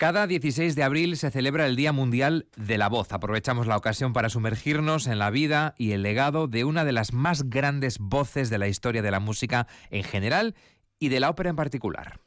Cada 16 de abril se celebra el Día Mundial de la Voz. Aprovechamos la ocasión para sumergirnos en la vida y el legado de una de las más grandes voces de la historia de la música en general y de la ópera en particular.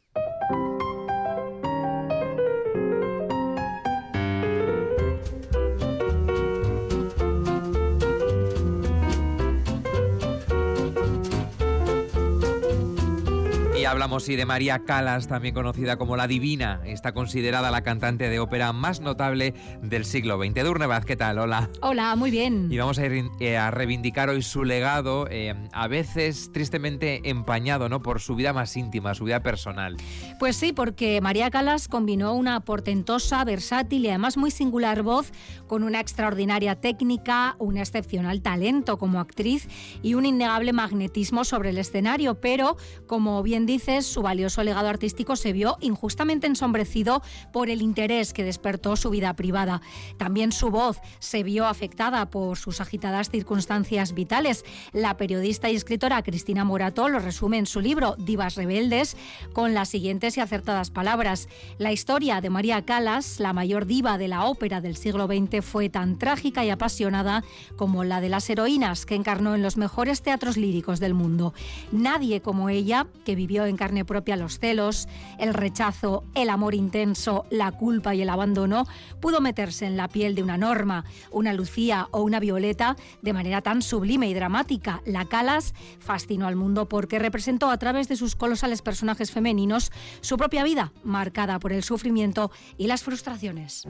Hablamos sí de María Calas, también conocida como la Divina. Está considerada la cantante de ópera más notable del siglo XX. Durnevaz, ¿qué tal? Hola. Hola, muy bien. Y vamos a ir eh, a reivindicar hoy su legado, eh, a veces tristemente empañado ¿no? por su vida más íntima, su vida personal. Pues sí, porque María Calas combinó una portentosa, versátil y además muy singular voz con una extraordinaria técnica, un excepcional talento como actriz y un innegable magnetismo sobre el escenario, pero como bien dice, su valioso legado artístico se vio injustamente ensombrecido por el interés que despertó su vida privada. También su voz se vio afectada por sus agitadas circunstancias vitales. La periodista y escritora Cristina Morato lo resume en su libro Divas Rebeldes con las siguientes y acertadas palabras. La historia de María Calas, la mayor diva de la ópera del siglo XX, fue tan trágica y apasionada como la de las heroínas que encarnó en los mejores teatros líricos del mundo. Nadie como ella, que vivió en carne propia los celos, el rechazo, el amor intenso, la culpa y el abandono, pudo meterse en la piel de una Norma, una Lucía o una Violeta de manera tan sublime y dramática. La Calas fascinó al mundo porque representó a través de sus colosales personajes femeninos su propia vida, marcada por el sufrimiento y las frustraciones.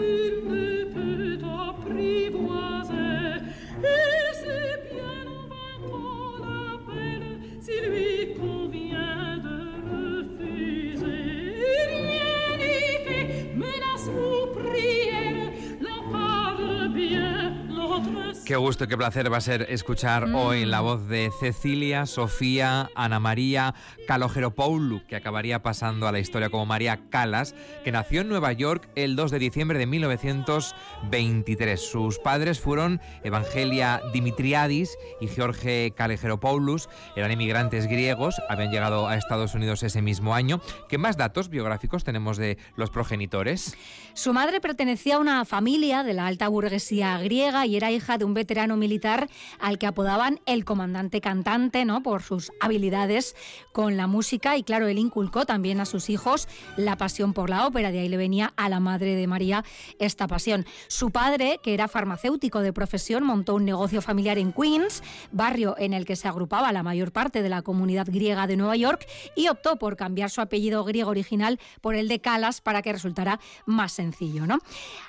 Il ne peut apprivoiser Qué gusto y qué placer va a ser escuchar mm. hoy la voz de Cecilia, Sofía, Ana María Calogeropoulou, que acabaría pasando a la historia como María Calas, que nació en Nueva York el 2 de diciembre de 1923. Sus padres fueron Evangelia Dimitriadis y George Kalogeropoulos, eran inmigrantes griegos, habían llegado a Estados Unidos ese mismo año. ¿Qué más datos biográficos tenemos de los progenitores? Su madre pertenecía a una familia de la alta burguesía griega y era hija de un veterano militar al que apodaban el comandante cantante, ¿no? Por sus habilidades con la música y claro, él inculcó también a sus hijos la pasión por la ópera, de ahí le venía a la madre de María esta pasión. Su padre, que era farmacéutico de profesión, montó un negocio familiar en Queens, barrio en el que se agrupaba la mayor parte de la comunidad griega de Nueva York, y optó por cambiar su apellido griego original por el de Calas para que resultara más sencillo, ¿no?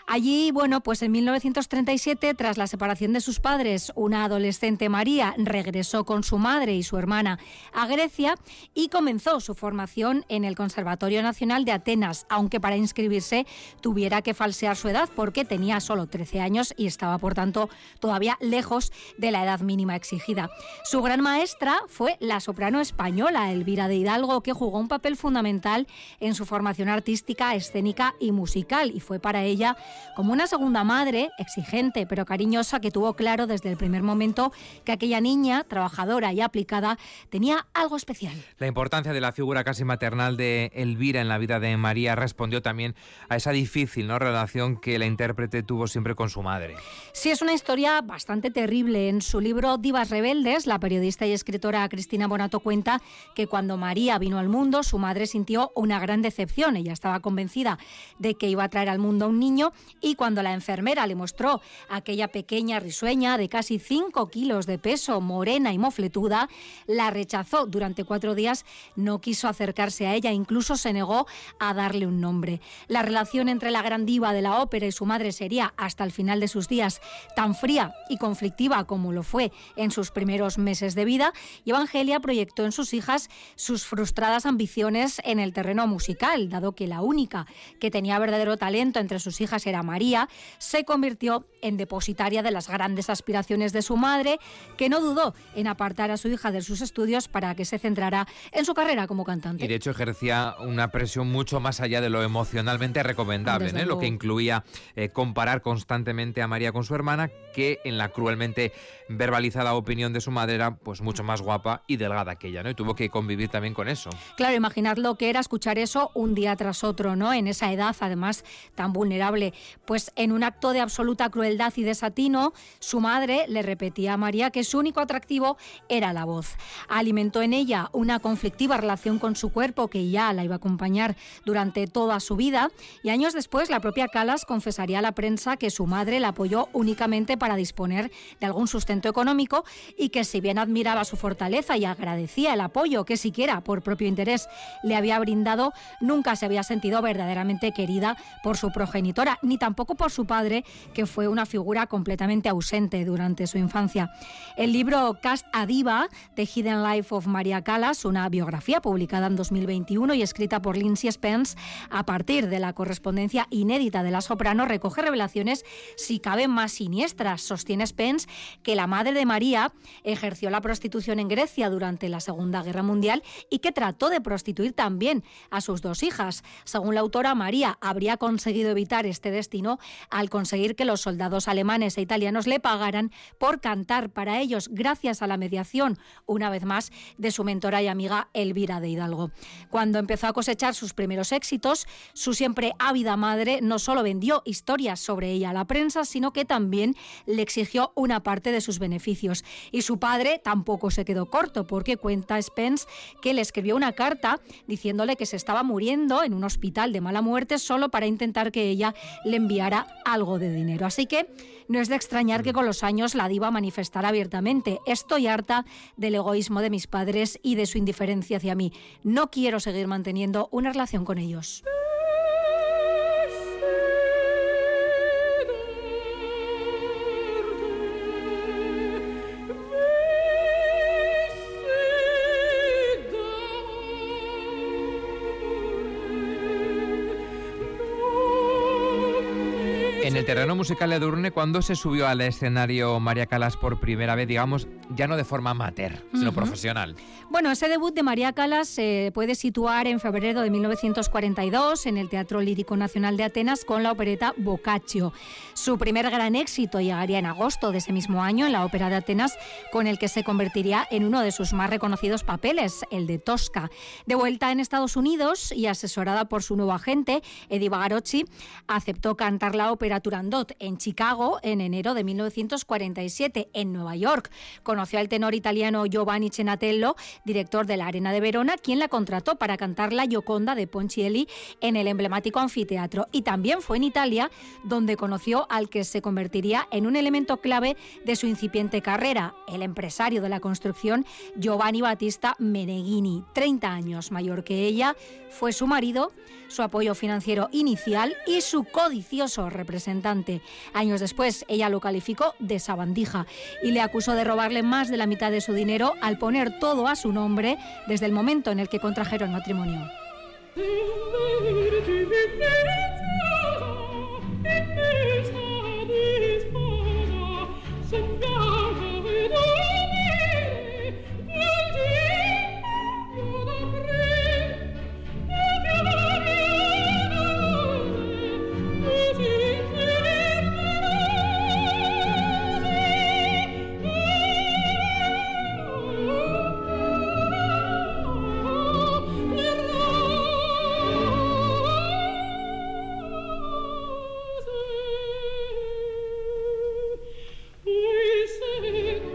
Allí, bueno, pues en 1937, tras la separación de sus padres, una adolescente María regresó con su madre y su hermana a Grecia y comenzó su formación en el Conservatorio Nacional de Atenas, aunque para inscribirse tuviera que falsear su edad porque tenía solo 13 años y estaba, por tanto, todavía lejos de la edad mínima exigida. Su gran maestra fue la soprano española Elvira de Hidalgo, que jugó un papel fundamental en su formación artística, escénica y musical, y fue para ella como una segunda madre, exigente pero cariñosa, que tuvo claro desde el primer momento que aquella niña, trabajadora y aplicada, tenía algo especial. La importancia de la figura casi maternal de Elvira en la vida de María respondió también a esa difícil ¿no? relación que la intérprete tuvo siempre con su madre. Sí, es una historia bastante terrible. En su libro Divas Rebeldes, la periodista y escritora Cristina Bonato cuenta que cuando María vino al mundo, su madre sintió una gran decepción. Ella estaba convencida de que iba a traer al mundo a un niño y cuando la enfermera le mostró aquella pequeña risueña de casi 5 kilos de peso, morena y mofletuda, la rechazó durante cuatro días, no quiso acercarse a ella, incluso se negó a darle un nombre. La relación entre la gran diva de la ópera y su madre sería, hasta el final de sus días, tan fría y conflictiva como lo fue en sus primeros meses de vida, y Evangelia proyectó en sus hijas sus frustradas ambiciones en el terreno musical, dado que la única que tenía verdadero talento entre sus hijas era María, se convirtió en depositaria de las grandes aspiraciones de su madre, que no dudó en apartar a su hija de sus estudios para que se centrara en su carrera como cantante. Y de hecho ejercía una presión mucho más allá de lo emocionalmente recomendable, ¿eh? lo que incluía eh, comparar constantemente a María con su hermana, que en la cruelmente verbalizada opinión de su madre era pues mucho más guapa y delgada que ella, ¿no? Y tuvo que convivir también con eso. Claro, imaginad lo que era escuchar eso un día tras otro, ¿no? En esa edad, además, tan vulnerable. Pues en un acto de absoluta crueldad y desatino, su madre le repetía a María que su único atractivo era la voz. Alimentó en ella una conflictiva relación con su cuerpo que ya la iba a acompañar durante toda su vida y años después la propia Calas confesaría a la prensa que su madre la apoyó únicamente para disponer de algún sustento económico y que si bien admiraba su fortaleza y agradecía el apoyo que siquiera por propio interés le había brindado, nunca se había sentido verdaderamente querida por su progenitora, ni tampoco por su padre, que fue una figura completamente ausente durante su infancia. El libro Cast a Diva, The Hidden Life of María Callas, una biografía publicada en 2021 y escrita por Lindsay Spence a partir de la correspondencia inédita de la soprano, recoge revelaciones si caben más siniestras. Sostiene Spence que la madre de María ejerció la prostitución en Grecia durante la Segunda Guerra Mundial y que trató de prostituir también a sus dos hijas. Según la autora, María habría conseguido evitar este destino al conseguir que los soldados alemanes e italianos le pagaran por cantar para ellos gracias a la mediación, una vez más, de su mentora y amiga Elvira de Hidalgo. Cuando empezó a cosechar sus primeros éxitos, su siempre ávida madre no solo vendió historias sobre ella a la prensa, sino que también le exigió una parte de sus beneficios. Y su padre tampoco se quedó corto, porque cuenta Spence que le escribió una carta diciéndole que se estaba muriendo en un hospital de mala muerte solo para intentar que ella le enviara algo de dinero. Así que no es de extrañar que con los años la diva manifestara abiertamente, estoy harta del egoísmo de mis padres y de su indiferencia hacia mí. No quiero seguir manteniendo una relación con ellos. En el terreno musical de Durne, cuando se subió al escenario María Calas por primera vez, digamos, ya no de forma amateur, sino profesional? Bueno, ese debut de María Calas se puede situar en febrero de 1942 en el Teatro Lírico Nacional de Atenas con la opereta Boccaccio. Su primer gran éxito llegaría en agosto de ese mismo año en la Ópera de Atenas, con el que se convertiría en uno de sus más reconocidos papeles, el de Tosca. De vuelta en Estados Unidos y asesorada por su nuevo agente, Eddie Bagarocci, aceptó cantar la ópera En Chicago en enero de 1947. En Nueva York conoció al tenor italiano Giovanni Cenatello, director de la Arena de Verona, quien la contrató para cantar la Gioconda de Ponchielli en el emblemático anfiteatro. Y también fue en Italia donde conoció al que se convertiría en un elemento clave de su incipiente carrera, el empresario de la construcción Giovanni Battista Meneghini, 30 años mayor que ella, fue su marido, su apoyo financiero inicial y su codicioso representante. Años después, ella lo calificó de sabandija y le acusó de robarle más de la mitad de su dinero al poner todo a su nombre desde el momento en el que contrajeron matrimonio.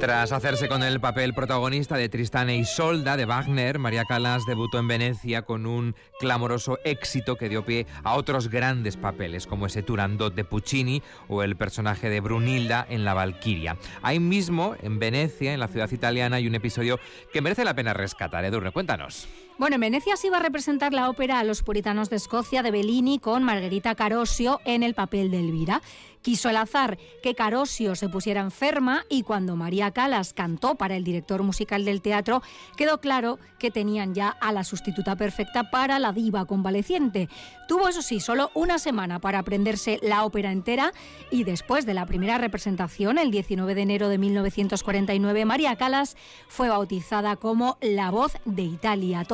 Tras hacerse con el papel protagonista de Tristán e Isolda de Wagner, María Callas debutó en Venecia con un clamoroso éxito que dio pie a otros grandes papeles, como ese Turandot de Puccini o el personaje de Brunilda en La Valquiria. Ahí mismo, en Venecia, en la ciudad italiana, hay un episodio que merece la pena rescatar. Edurne, cuéntanos. Bueno, en Venecia se iba a representar la ópera a los puritanos de Escocia de Bellini con Margherita Carosio en el papel de Elvira. Quiso el azar que Carosio se pusiera enferma y cuando María Calas cantó para el director musical del teatro, quedó claro que tenían ya a la sustituta perfecta para la diva convaleciente. Tuvo, eso sí, solo una semana para aprenderse la ópera entera y después de la primera representación, el 19 de enero de 1949, María Calas fue bautizada como la voz de Italia.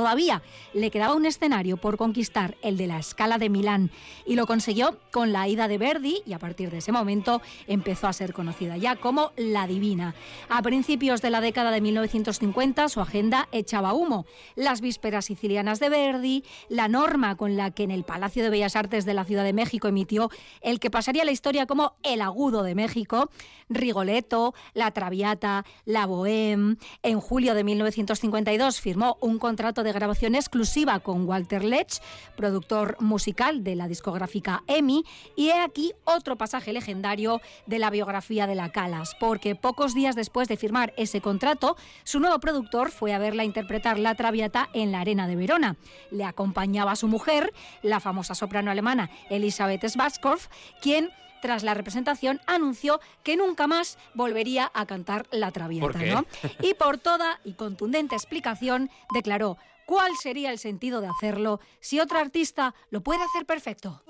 Le quedaba un escenario por conquistar, el de la Scala de Milán, y lo consiguió con la ida de Verdi y a partir de ese momento empezó a ser conocida ya como La Divina. A principios de la década de 1950 su agenda echaba humo. Las vísperas sicilianas de Verdi, la norma con la que en el Palacio de Bellas Artes de la Ciudad de México emitió el que pasaría la historia como El Agudo de México, Rigoletto, La Traviata, La Bohème. En julio de 1952 firmó un contrato de grabación exclusiva con Walter Lech, productor musical de la discográfica EMI, y he aquí otro pasaje legendario de la biografía de la Calas, porque pocos días después de firmar ese contrato, su nuevo productor fue a verla interpretar La Traviata en la Arena de Verona. Le acompañaba su mujer, la famosa soprano alemana Elisabeth Schwarzkopf, quien tras la representación anunció que nunca más volvería a cantar La Traviata. ¿no? Y por toda y contundente explicación declaró cuál sería el sentido de hacerlo si otro artista lo puede hacer perfecto.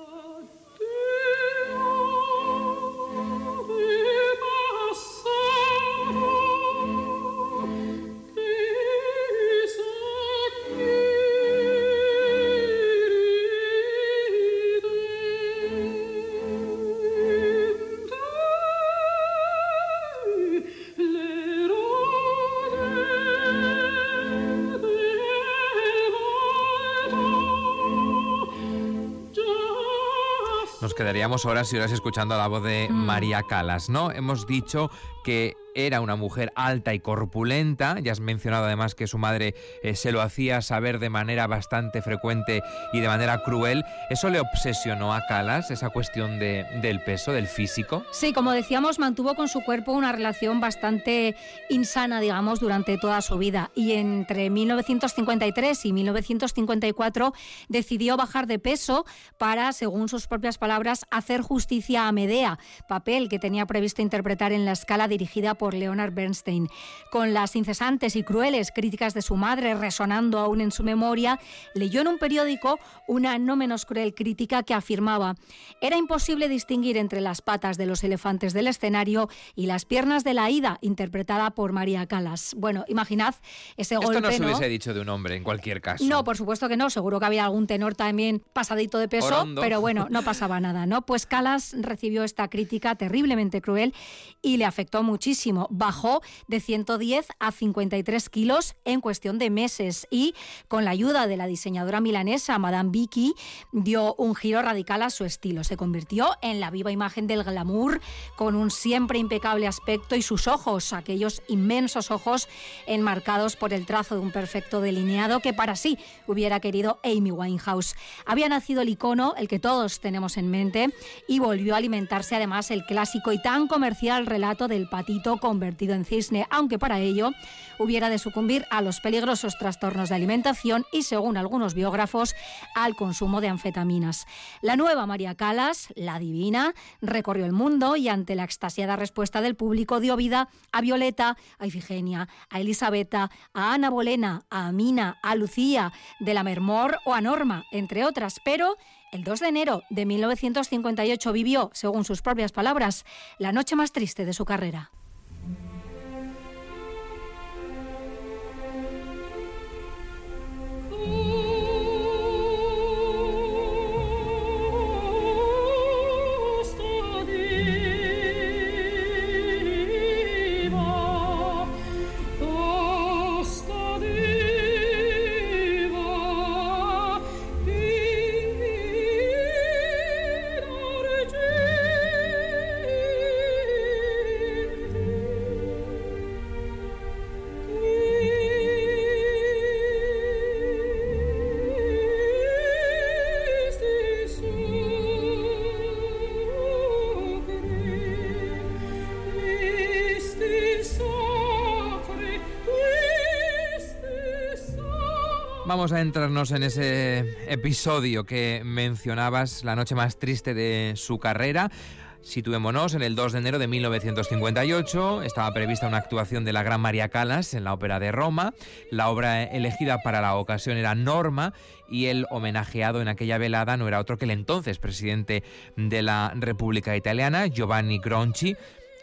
Quedaríamos horas y horas escuchando la voz de María Calas, ¿no? Hemos dicho que era una mujer alta y corpulenta, ya has mencionado además que su madre eh, se lo hacía saber de manera bastante frecuente y de manera cruel. ¿Eso le obsesionó a Calas, esa cuestión de, del peso, del físico? Sí, como decíamos, mantuvo con su cuerpo una relación bastante insana, digamos, durante toda su vida. Y entre 1953 y 1954 decidió bajar de peso para, según sus propias palabras, hacer justicia a Medea, papel que tenía previsto interpretar en la escala dirigida por Leonard Bernstein. Con las incesantes y crueles críticas de su madre resonando aún en su memoria, leyó en un periódico una no menos cruel crítica que afirmaba era imposible distinguir entre las patas de los elefantes del escenario y las piernas de la ida, interpretada por María Calas. Bueno, imaginad ese Esto golpe. no se ¿no? hubiese dicho de un hombre en cualquier caso. No, por supuesto que no. Seguro que había algún tenor también pasadito de peso, Orondo. pero bueno, no pasaba nada, ¿no? Pues Calas recibió esta crítica terriblemente cruel y le afectó muchísimo. Bajó de 110 a 53 kilos en cuestión de meses y con la ayuda de la diseñadora milanesa Madame Vicky dio un giro radical a su estilo. Se convirtió en la viva imagen del glamour con un siempre impecable aspecto y sus ojos, aquellos inmensos ojos enmarcados por el trazo de un perfecto delineado que para sí hubiera querido Amy Winehouse. Había nacido el icono, el que todos tenemos en mente, y volvió a alimentarse además el clásico y tan comercial relato del patito convertido en cisne, aunque para ello hubiera de sucumbir a los peligrosos trastornos de alimentación y, según algunos biógrafos, al consumo de anfetaminas. La nueva María Calas, la divina, recorrió el mundo y ante la extasiada respuesta del público dio vida a Violeta, a Ifigenia, a Elisabetta, a Ana Bolena, a Amina, a Lucía, de la Mermor o a Norma, entre otras, pero el 2 de enero de 1958 vivió, según sus propias palabras, la noche más triste de su carrera. Vamos a entrarnos en ese episodio que mencionabas, la noche más triste de su carrera. Situémonos en el 2 de enero de 1958. Estaba prevista una actuación de la gran María Calas en la Ópera de Roma. La obra elegida para la ocasión era Norma y el homenajeado en aquella velada no era otro que el entonces presidente de la República Italiana, Giovanni Gronchi.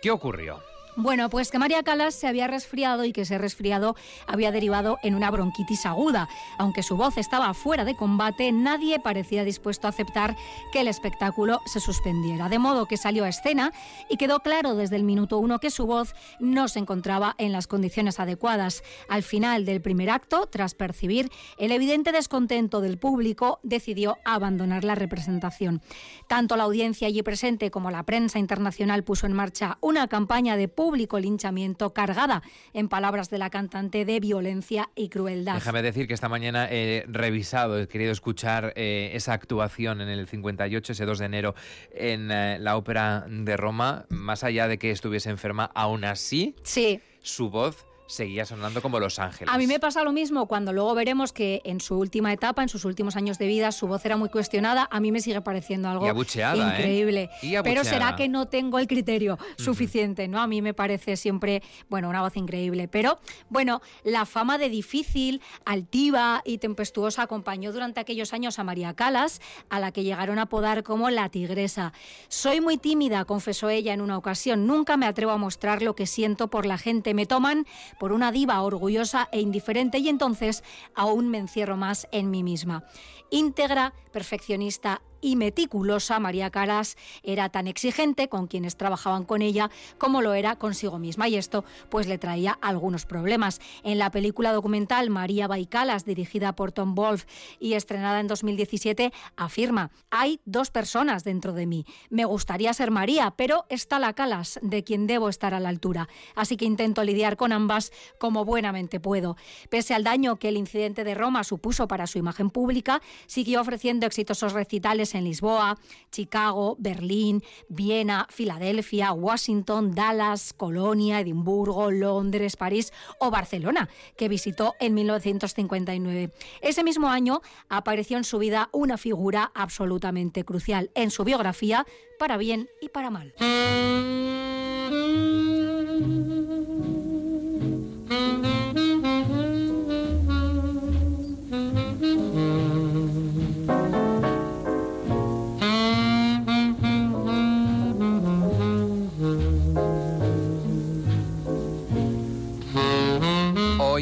¿Qué ocurrió? Bueno, pues que María Calas se había resfriado y que ese resfriado había derivado en una bronquitis aguda. Aunque su voz estaba fuera de combate, nadie parecía dispuesto a aceptar que el espectáculo se suspendiera. De modo que salió a escena y quedó claro desde el minuto uno que su voz no se encontraba en las condiciones adecuadas. Al final del primer acto, tras percibir el evidente descontento del público, decidió abandonar la representación. Tanto la audiencia allí presente como la prensa internacional puso en marcha una campaña de público linchamiento cargada, en palabras de la cantante, de violencia y crueldad. Déjame decir que esta mañana he revisado, he querido escuchar eh, esa actuación en el 58, ese 2 de enero, en eh, la Ópera de Roma, más allá de que estuviese enferma, aún así, sí. su voz seguía sonando como Los Ángeles. A mí me pasa lo mismo cuando luego veremos que en su última etapa, en sus últimos años de vida, su voz era muy cuestionada. A mí me sigue pareciendo algo Y abucheada, ¿eh? increíble. Y Pero será que no tengo el criterio suficiente, ¿no? A mí me parece siempre, bueno, una voz increíble. Pero, bueno, la fama de difícil, altiva y tempestuosa acompañó durante aquellos años a María Calas, a la que llegaron a apodar como la tigresa. Soy muy tímida, confesó ella en una ocasión. Nunca me atrevo a mostrar lo que siento por la gente. Me toman por una diva orgullosa e indiferente y entonces aún me encierro más en mí misma. Íntegra, perfeccionista y meticulosa, María Calas era tan exigente con quienes trabajaban con ella como lo era consigo misma y esto pues le traía algunos problemas. En la película documental María Baicalas, dirigida por Tom Wolfe y estrenada en 2017, afirma, hay dos personas dentro de mí. Me gustaría ser María, pero está la Calas, de quien debo estar a la altura. Así que intento lidiar con ambas como buenamente puedo. Pese al daño que el incidente de Roma supuso para su imagen pública, siguió ofreciendo exitosos recitales en Lisboa, Chicago, Berlín, Viena, Filadelfia, Washington, Dallas, Colonia, Edimburgo, Londres, París o Barcelona, que visitó en 1959. Ese mismo año apareció en su vida una figura absolutamente crucial en su biografía, para bien y para mal.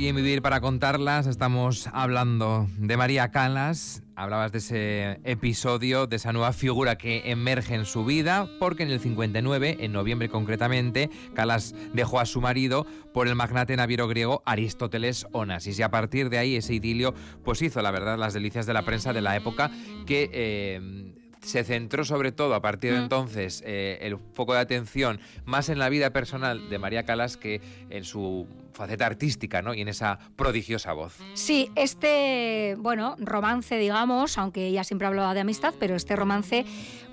Hoy en Vivir para contarlas estamos hablando de María Calas. Hablabas de ese episodio, de esa nueva figura que emerge en su vida, porque en el 59, en noviembre concretamente, Calas dejó a su marido por el magnate naviero griego Aristóteles Onassis. Y a partir de ahí ese idilio pues hizo, la verdad, las delicias de la prensa de la época que... eh, se centró sobre todo a partir de Mm. entonces eh, el foco de atención más en la vida personal de María Calas que en su faceta artística ¿no? y en esa prodigiosa voz. Sí, este, bueno, romance, digamos, aunque ella siempre hablaba de amistad, pero este romance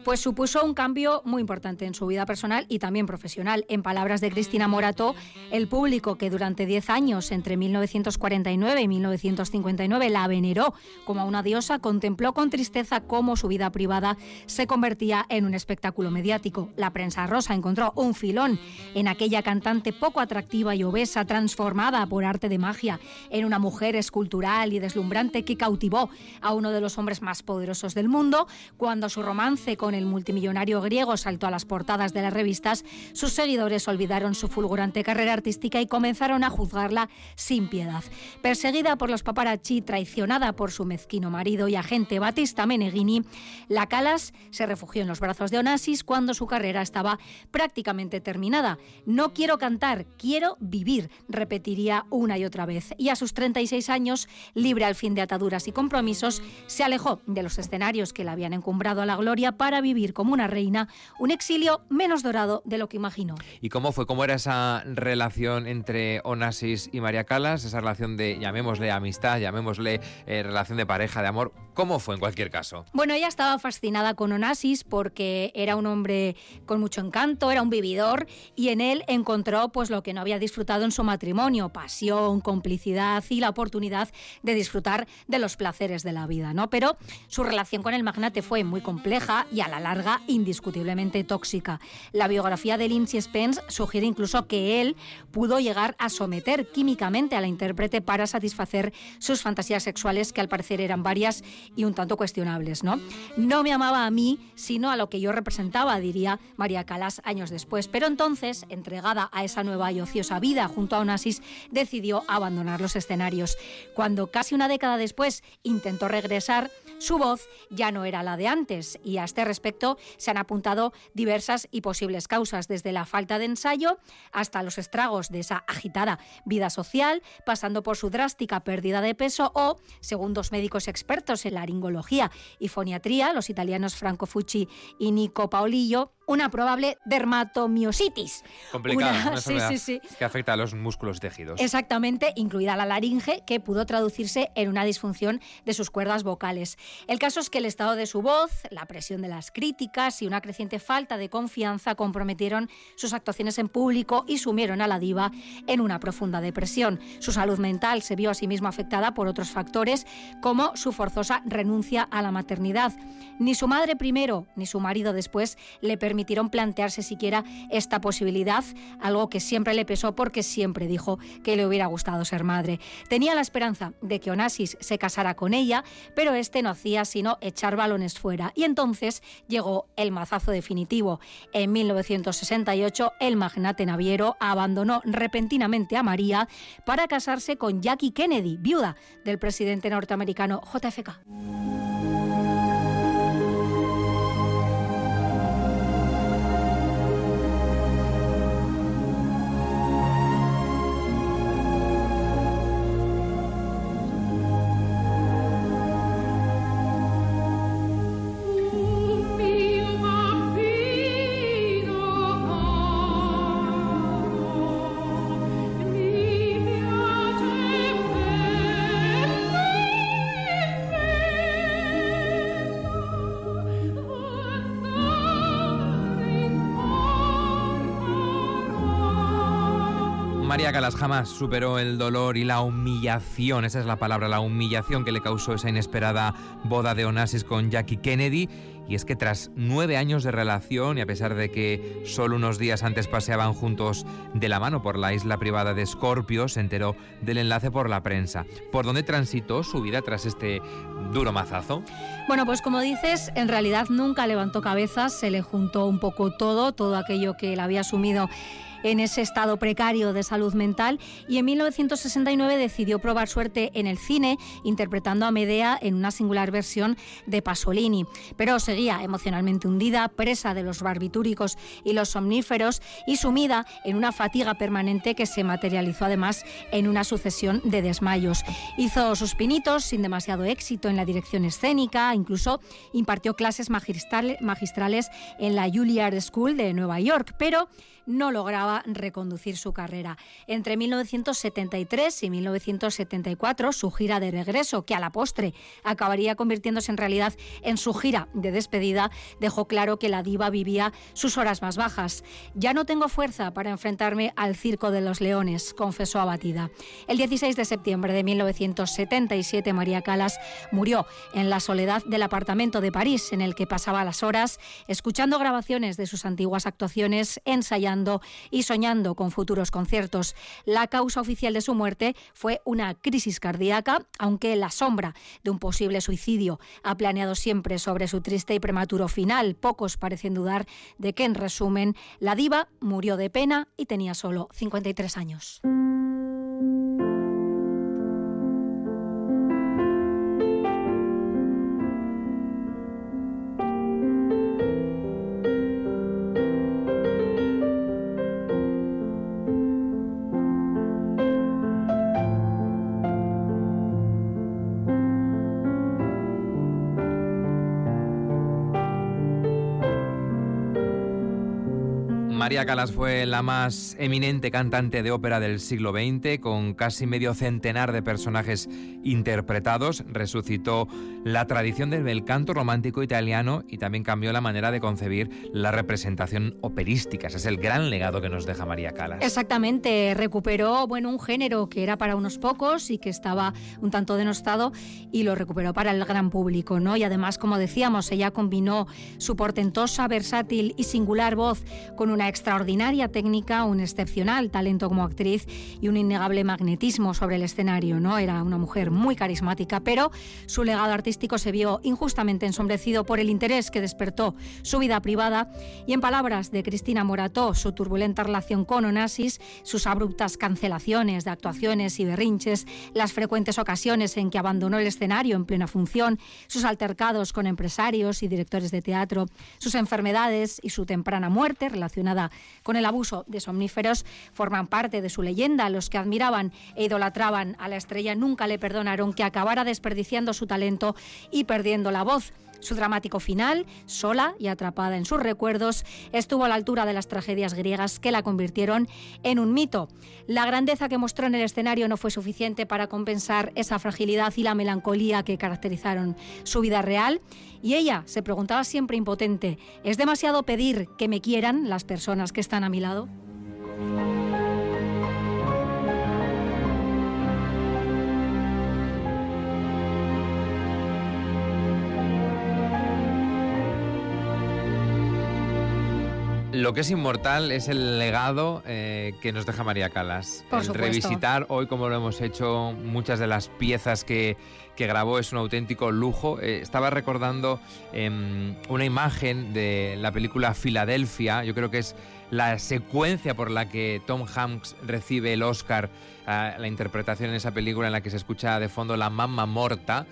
pues supuso un cambio muy importante en su vida personal y también profesional. En palabras de Cristina Morato, el público que durante 10 años, entre 1949 y 1959, la veneró como a una diosa, contempló con tristeza cómo su vida privada se convertía en un espectáculo mediático. La prensa rosa encontró un filón en aquella cantante poco atractiva y obesa, transformada por arte de magia en una mujer escultural y deslumbrante que cautivó a uno de los hombres más poderosos del mundo. Cuando su romance con el multimillonario griego saltó a las portadas de las revistas, sus seguidores olvidaron su fulgurante carrera artística y comenzaron a juzgarla sin piedad. Perseguida por los paparazzi, traicionada por su mezquino marido y agente Batista Meneghini, la Calas se refugió en los brazos de Onassis cuando su carrera estaba prácticamente terminada. No quiero cantar, quiero vivir, repetiría una y otra vez. Y a sus 36 años, libre al fin de ataduras y compromisos, se alejó de los escenarios que la habían encumbrado a la gloria para vivir como una reina, un exilio menos dorado de lo que imaginó. ¿Y cómo fue? ¿Cómo era esa relación entre Onassis y María Calas? Esa relación de, llamémosle amistad, llamémosle eh, relación de pareja, de amor. ¿Cómo fue en cualquier caso? Bueno, ella estaba fascinada con Onassis porque era un hombre con mucho encanto, era un vividor y en él encontró pues lo que no había disfrutado en su matrimonio pasión, complicidad y la oportunidad de disfrutar de los placeres de la vida, ¿no? Pero su relación con el magnate fue muy compleja y a la larga indiscutiblemente tóxica. La biografía de Lindsay Spence sugiere incluso que él pudo llegar a someter químicamente a la intérprete para satisfacer sus fantasías sexuales que al parecer eran varias y un tanto cuestionables, ¿no? No me amaba a mí, sino a lo que yo representaba, diría María Calas años después. Pero entonces, entregada a esa nueva y ociosa vida junto a Onassis, decidió abandonar los escenarios. Cuando casi una década después intentó regresar, su voz ya no era la de antes y a este respecto se han apuntado diversas y posibles causas, desde la falta de ensayo hasta los estragos de esa agitada vida social, pasando por su drástica pérdida de peso o, según dos médicos expertos en laringología y foniatría, los italianos Franco Fucci y Nico Paolillo, una probable dermatomiositis. Complicada, Una- sí, sí, sí. que afecta a los músculos y tejidos. Exactamente, incluida la laringe, que pudo traducirse en una disfunción de sus cuerdas vocales. El caso es que el estado de su voz, la presión de las críticas y una creciente falta de confianza comprometieron sus actuaciones en público y sumieron a la diva en una profunda depresión. Su salud mental se vio asimismo afectada por otros factores, como su forzosa renuncia a la maternidad. Ni su madre primero ni su marido después le permitieron plantearse siquiera esta posibilidad, algo que siempre le pesó porque siempre dijo que le hubiera gustado ser madre. Tenía la esperanza de que Onassis se casara con ella, pero este no hacía sino echar balones fuera. Y entonces llegó el mazazo definitivo. En 1968, el magnate naviero abandonó repentinamente a María para casarse con Jackie Kennedy, viuda del presidente norteamericano JFK. María Calas jamás superó el dolor y la humillación, esa es la palabra, la humillación que le causó esa inesperada boda de Onassis con Jackie Kennedy. Y es que tras nueve años de relación y a pesar de que solo unos días antes paseaban juntos de la mano por la isla privada de Scorpio, se enteró del enlace por la prensa. ¿Por dónde transitó su vida tras este duro mazazo? Bueno, pues como dices, en realidad nunca levantó cabezas, se le juntó un poco todo, todo aquello que él había asumido en ese estado precario de salud mental y en 1969 decidió probar suerte en el cine interpretando a Medea en una singular versión de Pasolini. Pero seguía emocionalmente hundida, presa de los barbitúricos y los somníferos y sumida en una fatiga permanente que se materializó además en una sucesión de desmayos. Hizo sus pinitos sin demasiado éxito en la dirección escénica, incluso impartió clases magistrales, en la Juilliard School de Nueva York, pero no lograba reconducir su carrera. Entre 1973 y 1974, su gira de regreso, que a la postre acabaría convirtiéndose en realidad en su gira de despedida, dejó claro que la diva vivía sus horas más bajas. Ya no tengo fuerza para enfrentarme al circo de los leones, confesó abatida. El 16 de septiembre de 1977, María Calas murió en la soledad del apartamento de París, en el que pasaba las horas escuchando grabaciones de sus antiguas actuaciones, ensayando y soñando con futuros conciertos. La causa oficial de su muerte fue una crisis cardíaca, aunque la sombra de un posible suicidio ha planeado siempre sobre su triste y prematuro final. Pocos parecen dudar de que, en resumen, la diva murió de pena y tenía solo 53 años. María Calas fue la más eminente cantante de ópera del siglo XX, con casi medio centenar de personajes interpretados. Resucitó la tradición del canto romántico italiano y también cambió la manera de concebir la representación operística. Ese es el gran legado que nos deja María Calas. Exactamente, recuperó bueno, un género que era para unos pocos y que estaba un tanto denostado y lo recuperó para el gran público. ¿no? Y además, como decíamos, ella combinó su portentosa, versátil y singular voz con una extraordinaria técnica, un excepcional talento como actriz y un innegable magnetismo sobre el escenario. ¿no? Era una mujer muy carismática, pero su legado artístico se vio injustamente ensombrecido por el interés que despertó su vida privada y en palabras de Cristina Morató, su turbulenta relación con Onassis, sus abruptas cancelaciones de actuaciones y berrinches, las frecuentes ocasiones en que abandonó el escenario en plena función, sus altercados con empresarios y directores de teatro, sus enfermedades y su temprana muerte relacionada con el abuso de somníferos forman parte de su leyenda. Los que admiraban e idolatraban a la estrella nunca le perdonaron que acabara desperdiciando su talento y perdiendo la voz. Su dramático final, sola y atrapada en sus recuerdos, estuvo a la altura de las tragedias griegas que la convirtieron en un mito. La grandeza que mostró en el escenario no fue suficiente para compensar esa fragilidad y la melancolía que caracterizaron su vida real y ella se preguntaba siempre impotente, ¿es demasiado pedir que me quieran las personas que están a mi lado? Lo que es inmortal es el legado eh, que nos deja María Calas. Por el supuesto. revisitar hoy, como lo hemos hecho, muchas de las piezas que, que grabó es un auténtico lujo. Eh, estaba recordando em, una imagen de la película Filadelfia, yo creo que es la secuencia por la que Tom Hanks recibe el Oscar, a la interpretación en esa película en la que se escucha de fondo la mamma morta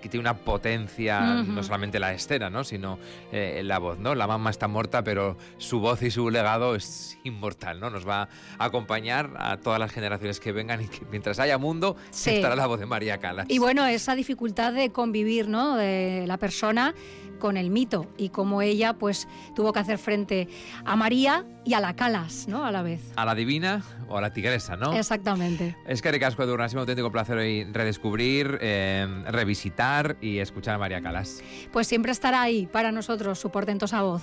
que tiene una potencia, no solamente la escena, ¿no? sino eh, la voz. ¿no? La mamá está muerta, pero su voz y su legado es inmortal. ¿no? Nos va a acompañar a todas las generaciones que vengan y que mientras haya mundo Sí. estará la voz de María Calas. Y bueno, esa dificultad de convivir, ¿no? De la persona con el mito y cómo ella, pues, tuvo que hacer frente a María y a la Calas, ¿no? A la vez. A la divina o a la tigresa, ¿no? Exactamente. Es que Casco Edurne, ha sido un auténtico placer hoy redescubrir, eh, revisitar y escuchar a María Calas. Pues siempre estará ahí para nosotros su portentosa voz.